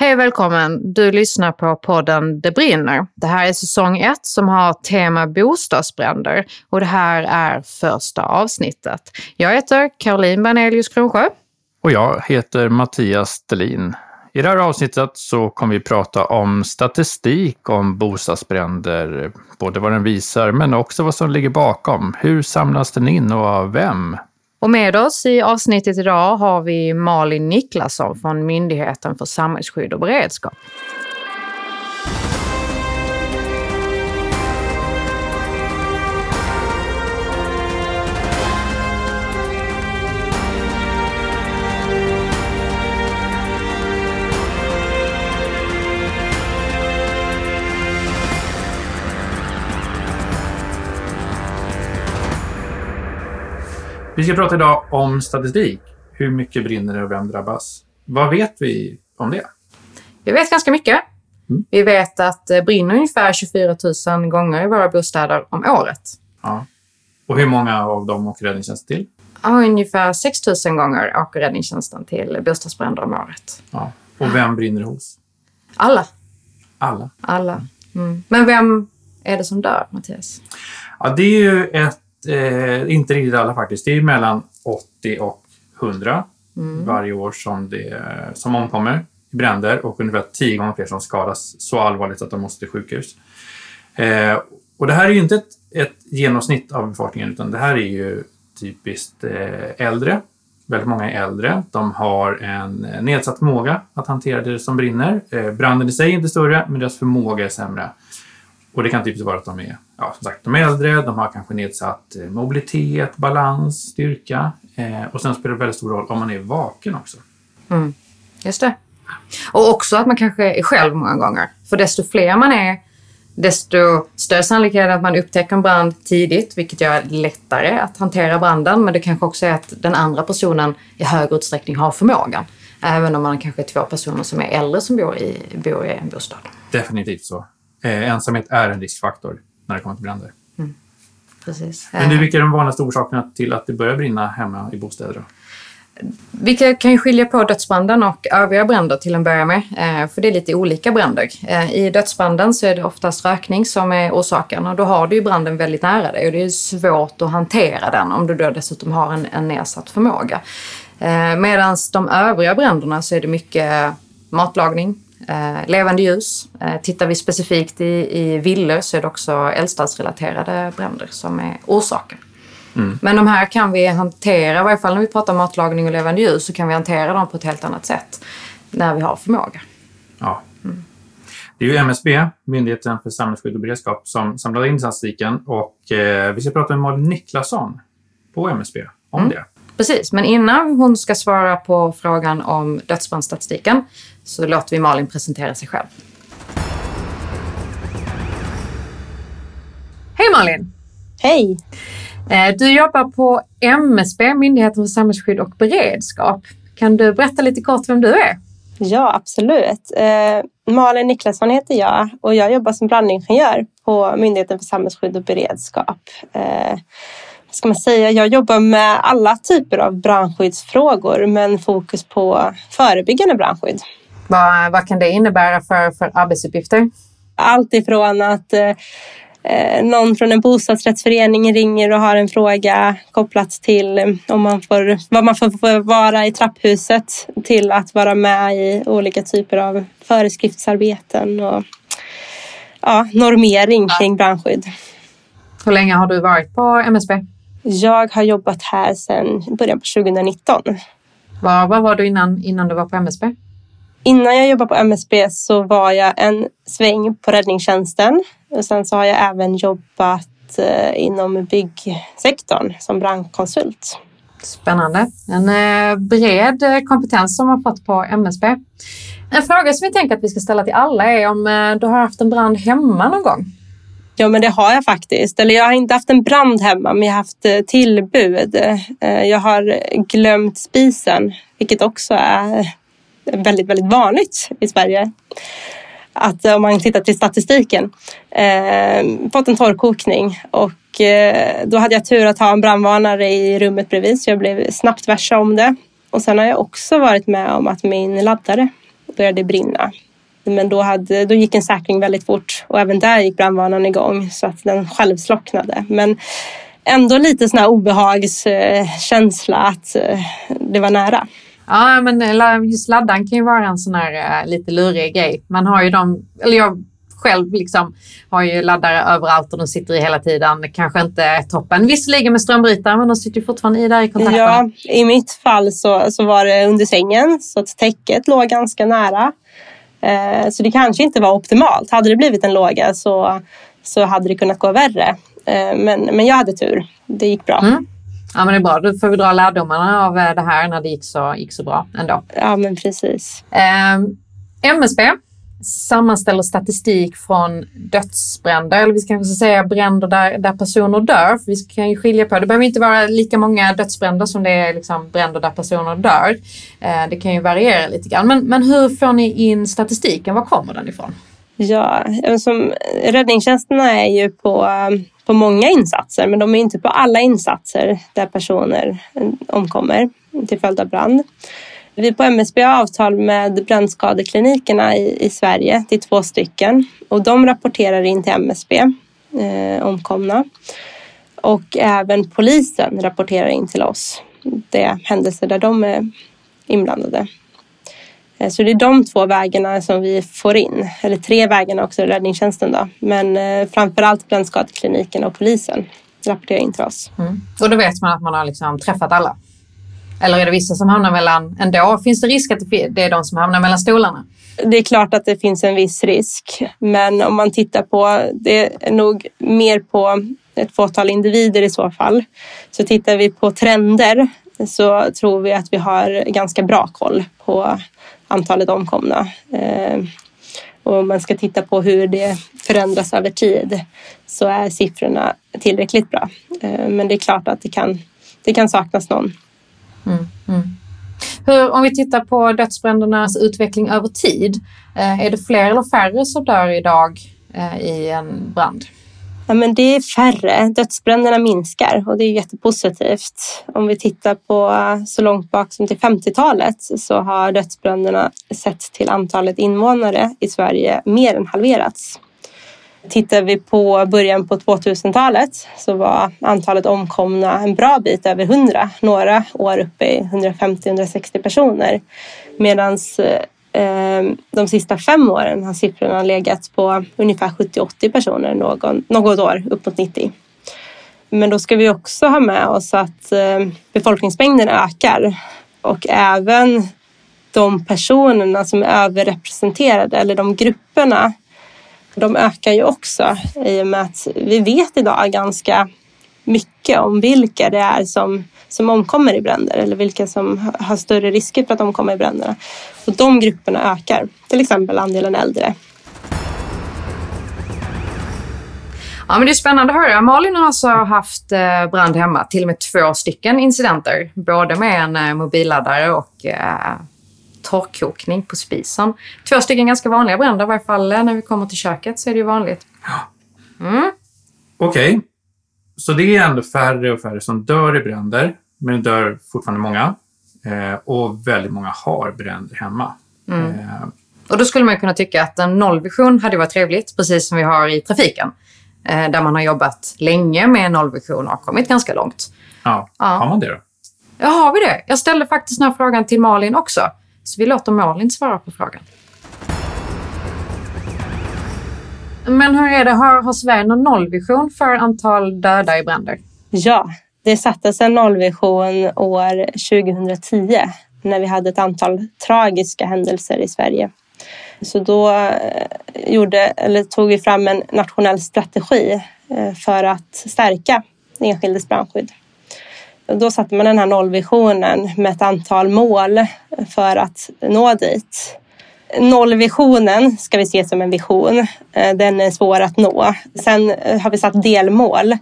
Hej och välkommen! Du lyssnar på podden Det brinner. Det här är säsong ett som har tema bostadsbränder och det här är första avsnittet. Jag heter Caroline Bernelius Kronsjö. Och jag heter Mattias Stelin. I det här avsnittet så kommer vi prata om statistik om bostadsbränder, både vad den visar men också vad som ligger bakom. Hur samlas den in och av vem? Och med oss i avsnittet idag har vi Malin Niklasson från Myndigheten för samhällsskydd och beredskap. Vi ska prata idag om statistik. Hur mycket brinner det och vem drabbas? Vad vet vi om det? Vi vet ganska mycket. Mm. Vi vet att det brinner ungefär 24 000 gånger i våra bostäder om året. Ja. Och hur många av dem åker räddningstjänsten till? Ja, ungefär 6 000 gånger åker räddningstjänsten till bostadsbränder om året. Ja. Och vem brinner det hos? Alla. Alla? Alla. Mm. Men vem är det som dör, Mattias? Ja, det är ju ett eh, inte riktigt alla faktiskt. Det är mellan 80 och 100 mm. varje år som, det, som omkommer i bränder och ungefär 10 gånger fler som skadas så allvarligt att de måste till sjukhus. Eh, och det här är ju inte ett, ett, genomsnitt av befolkningen utan det här är ju typiskt eh, äldre. Väldigt många är äldre. De har en nedsatt förmåga att hantera det som brinner. Eh, branden i sig är inte större, men deras förmåga är sämre. Och det kan typiskt vara att de är, ja, som sagt, de är äldre, de har kanske nedsatt eh, mobilitet, balans, styrka. Eh, och sen spelar det väldigt stor roll om man är vaken också. Mm. Just det. Och också att man kanske är själv många gånger. För desto fler man är, desto större sannolikhet att man upptäcker en brand tidigt, vilket gör det lättare att hantera branden. Men det kanske också är att den andra personen i högre utsträckning har förmågan. Även om man kanske är två personer som är äldre som bor i, bor i en bostad. Definitivt så. Eh, ensamhet är en riskfaktor när det kommer till bränder. Mm. Precis. Men du, vilka är de vanligaste orsakerna till att det börjar brinna hemma i bostäder? Då? Vi kan ju skilja på dödsbranden och övriga bränder till en början med, eh, för det är lite olika bränder. Eh, I dödsbranden så är det oftast rökning som är orsaken och då har du ju branden väldigt nära dig och det är svårt att hantera den om du då dessutom har en, en nedsatt förmåga. Eh, Medan de övriga bränderna så är det mycket matlagning, Eh, levande ljus. Eh, tittar vi specifikt i, i villor så är det också eldstadsrelaterade bränder som är orsaken. Mm. Men de här kan vi hantera, i varje fall när vi pratar matlagning och levande ljus, så kan vi hantera dem på ett helt annat sätt när vi har förmåga. Ja. Mm. Det är ju MSB, Myndigheten för samhällsskydd och beredskap, som samlar in statistiken och eh, vi ska prata med Malin Niklasson på MSB om mm. det. Precis, men innan hon ska svara på frågan om dödsbrandstatistiken så låter vi Malin presentera sig själv. Hej Malin! Hej! Eh, du jobbar på MSB, Myndigheten för samhällsskydd och beredskap. Kan du berätta lite kort vem du är? Ja, absolut. Eh, Malin Niklasson heter jag och jag jobbar som brandingenjör på Myndigheten för samhällsskydd och beredskap. Eh, ska man säga, jag jobbar med alla typer av brandskyddsfrågor men fokus på förebyggande brandskydd. Vad, vad kan det innebära för, för arbetsuppgifter? Allt ifrån att eh, någon från en bostadsrättsförening ringer och har en fråga kopplat till om man får, vad man får vara i trapphuset till att vara med i olika typer av föreskriftsarbeten och ja, normering kring brandskydd. Hur länge har du varit på MSB? Jag har jobbat här sedan början på 2019. Vad, vad var du innan, innan du var på MSB? Innan jag jobbade på MSB så var jag en sväng på räddningstjänsten och sen så har jag även jobbat eh, inom byggsektorn som brandkonsult. Spännande. En eh, bred kompetens som man fått på MSB. En fråga som vi tänker att vi ska ställa till alla är om eh, du har haft en brand hemma någon gång? Ja, men det har jag faktiskt. Eller jag har inte haft en brand hemma, men jag har haft eh, tillbud. Eh, jag har glömt spisen, vilket också är eh, väldigt, väldigt vanligt i Sverige. Att om man tittar till statistiken, eh, fått en torrkokning och eh, då hade jag tur att ha en brandvarnare i rummet bredvid så jag blev snabbt varse om det. Och sen har jag också varit med om att min laddare började brinna. Men då, hade, då gick en säkring väldigt fort och även där gick brandvarnaren igång så att den själv slocknade. Men ändå lite sån här obehagskänsla att eh, det var nära. Ja, men just laddaren kan ju vara en sån här lite lurig grej. Man har ju dem, eller jag själv liksom har ju laddare överallt och de sitter i hela tiden. Kanske inte toppen. Visserligen med strömbrytare men de sitter ju fortfarande i där i kontakten. Ja, i mitt fall så, så var det under sängen så att täcket låg ganska nära. Eh, så det kanske inte var optimalt. Hade det blivit en låga så, så hade det kunnat gå värre. Eh, men, men jag hade tur. Det gick bra. Mm. Ja, men det är bra. Då får vi dra lärdomarna av eh, det här när det gick så, gick så bra ändå. Ja, men precis. Eh, MSB sammanställer statistik från dödsbränder, eller vi ska kanske säga bränder där, där personer dör. För vi kan ju skilja på, det behöver inte vara lika många dödsbränder som det är liksom bränder där personer dör. Eh, det kan ju variera lite grann. Men, men hur får ni in statistiken? Var kommer den ifrån? Ja, som räddningstjänsterna är ju på, på många insatser, men de är inte på alla insatser där personer omkommer till följd av brand. Vi på MSB har avtal med brännskadeklinikerna i, i Sverige. Det är två stycken och de rapporterar in till MSB eh, omkomna. Och även polisen rapporterar in till oss det händelser där de är inblandade. Eh, så det är de två vägarna som vi får in, eller tre vägarna också räddningstjänsten då. Men eh, framförallt brännskadekliniken och polisen rapporterar in till oss. Mm. Och då vet man att man har liksom träffat alla? Eller är det vissa som hamnar mellan ändå? Finns det risk att det är de som hamnar mellan stolarna? Det är klart att det finns en viss risk, men om man tittar på det är nog mer på ett fåtal individer i så fall. Så tittar vi på trender så tror vi att vi har ganska bra koll på antalet omkomna. Eh, och om man ska titta på hur det förändras över tid så är siffrorna tillräckligt bra. Eh, men det är klart att det kan, det kan saknas någon. Mm, mm. Hur, om vi tittar på dödsbrändernas utveckling över tid, eh, är det fler eller färre som dör idag eh, i en brand? Ja, men det är färre. Dödsbränderna minskar och det är jättepositivt. Om vi tittar på eh, så långt bak som till 50-talet så har dödsbränderna sett till antalet invånare i Sverige mer än halverats. Tittar vi på början på 2000-talet så var antalet omkomna en bra bit över 100. Några år uppe i 150-160 personer. Medan eh, de sista fem åren har siffrorna legat på ungefär 70-80 personer någon, något år, uppåt 90. Men då ska vi också ha med oss att eh, befolkningsmängden ökar och även de personerna som är överrepresenterade eller de grupperna de ökar ju också i och med att vi vet idag ganska mycket om vilka det är som, som omkommer i bränder eller vilka som har större risker för att omkomma i bränderna. Och de grupperna ökar, till exempel andelen äldre. Ja, men det är spännande att höra. Malin har alltså haft eh, brand hemma, till och med två stycken incidenter. Både med en eh, mobilladdare och eh, torrkokning på spisen. Två stycken ganska vanliga bränder, i varje fall när vi kommer till köket så är det ju vanligt. Mm. Okej, okay. så det är ändå färre och färre som dör i bränder, men det dör fortfarande många. Eh, och väldigt många har bränder hemma. Mm. Eh. Och då skulle man kunna tycka att en nollvision hade varit trevligt, precis som vi har i trafiken. Eh, där man har jobbat länge med nollvision och kommit ganska långt. Ja, ja. har man det då? Ja, har vi det? Jag ställde faktiskt den här frågan till Malin också. Så vi låter Malin svara på frågan. Men hur är det, har, har Sverige någon nollvision för antal döda i bränder? Ja, det sattes en nollvision år 2010 när vi hade ett antal tragiska händelser i Sverige. Så då eh, gjorde, eller tog vi fram en nationell strategi eh, för att stärka enskildes brandskydd. Då satte man den här nollvisionen med ett antal mål för att nå dit. Nollvisionen ska vi se som en vision. Eh, den är svår att nå. Sen eh, har vi satt delmål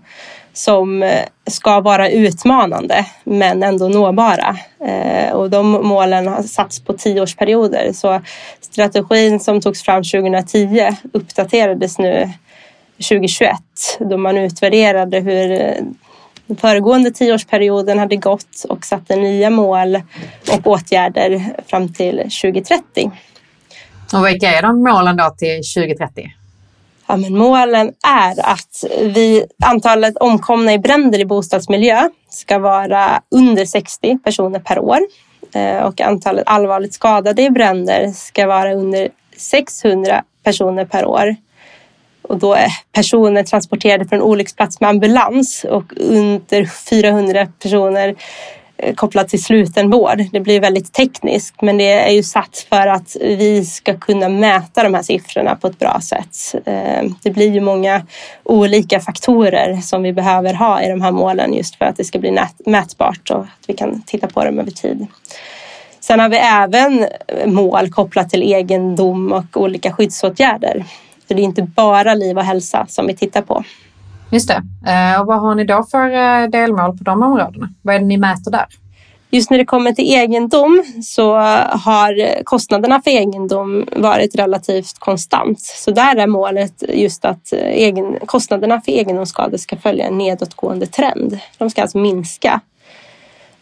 som eh, ska vara utmanande men ändå nåbara. Och de målen har satts på tioårsperioder. Så strategin som togs fram 2010 uppdaterades nu 2021 då man utvärderade hur den föregående tioårsperioden hade gått och satte nya mål och åtgärder fram till 2030. Och vilka är de målen då till 2030? Ja, men målen är att vi, antalet omkomna i bränder i bostadsmiljö ska vara under 60 personer per år eh, och antalet allvarligt skadade i bränder ska vara under 600 personer per år. Och då är personer transporterade från olycksplats med ambulans och under 400 personer eh, kopplat till slutenvård. Det blir väldigt tekniskt men det är ju satt för att vi ska kunna mäta de här siffrorna på ett bra sätt. Eh, det blir ju många olika faktorer som vi behöver ha i de här målen just för att det ska bli mätbart och att vi kan titta på dem över tid. Sen har vi även mål kopplat till egendom och olika skyddsåtgärder. Så det är inte bara liv och hälsa som vi tittar på. Just det. Eh, och vad har ni då för eh, delmål på de områdena? Vad är det ni mäter där? Just när det kommer till egendom så har kostnaderna för egendom varit relativt konstant. Så där är målet just att eh, egen, kostnaderna för egendomsskador ska följa en nedåtgående trend. De ska alltså minska.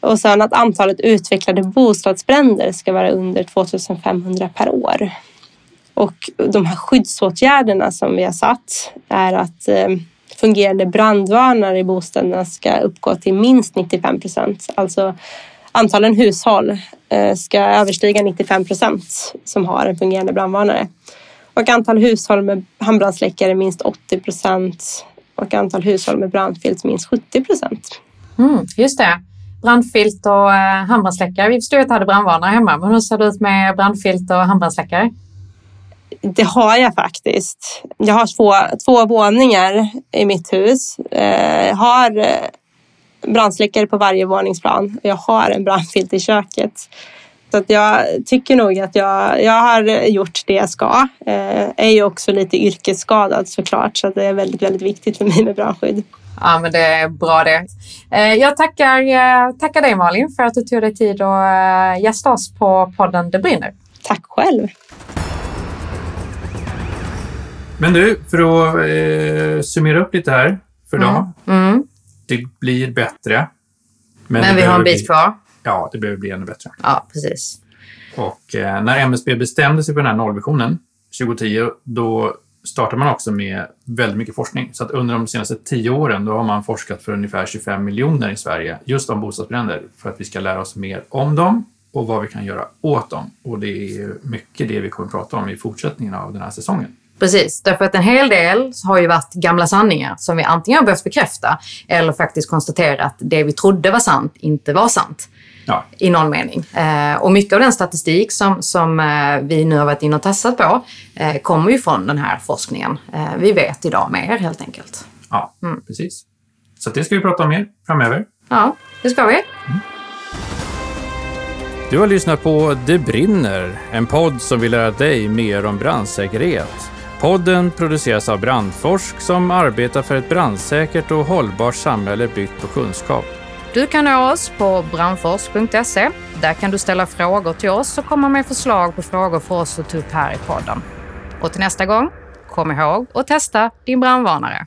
Och sen att antalet utvecklade bostadsbränder ska vara under 2500 per år. Och de här skyddsåtgärderna som vi har satt är att eh, fungerande brandvarnare i bostäderna ska uppgå till minst 95 procent. Alltså antalen hushåll eh, ska överstiga 95 procent som har en fungerande brandvarnare. Och antal hushåll med handbrandsläckare minst 80 procent och antal hushåll med brandfilt minst 70 procent. Mm, just det. Brandfilt och eh, handbrandsläckare. Vi förstod att du hade brandvarnare hemma, men hur ser det ut med brandfilt och handbrandsläckare? Det har jag faktiskt. Jag har två, två våningar i mitt hus. Jag eh, har eh, brandsläckare på varje våningsplan. Jag har en brandfilt i köket. Så att jag tycker nog att jag, jag har gjort det jag ska. Jag eh, är ju också lite yrkesskadad såklart så det är väldigt, väldigt viktigt för mig med brandskydd. Ja, men det är bra det. Jag tackar, tackar dig Malin för att du tog dig tid att gästa oss på podden Det brinner. Tack själv. Men du, för att eh, summera upp lite här för idag. Mm. Mm. Det blir bättre. Men, men vi har en bit bli, kvar. Ja, det behöver bli ännu bättre. Ja, precis. Och eh, när MSB bestämde sig för den här nollvisionen 2010, då startade man också med väldigt mycket forskning. Så att under de senaste tio åren då har man forskat för ungefär 25 miljoner i Sverige just om bostadsbränder för att vi ska lära oss mer om dem och vad vi kan göra åt dem. Och det är mycket det vi kommer att prata om i fortsättningen av den här säsongen. Precis, därför att en hel del har ju varit gamla sanningar som vi antingen har behövt bekräfta eller faktiskt konstatera att det vi trodde var sant inte var sant. Ja. I någon mening. Eh, och mycket av den statistik som, som eh, vi nu har varit inne och testat på eh, kommer ju från den här forskningen. Vi vet idag mer helt enkelt. Ja, mm. precis. Så det ska vi prata om mer framöver. Ja, det ska vi. Mm. Du har lyssnat på Det brinner, en podd som vill lära dig mer om brandsäkerhet. Podden produceras av Brandforsk som arbetar för ett brandsäkert och hållbart samhälle byggt på kunskap. Du kan nå oss på brandforsk.se. Där kan du ställa frågor till oss och komma med förslag på frågor för oss att ta upp här i podden. Och till nästa gång, kom ihåg att testa din brandvarnare.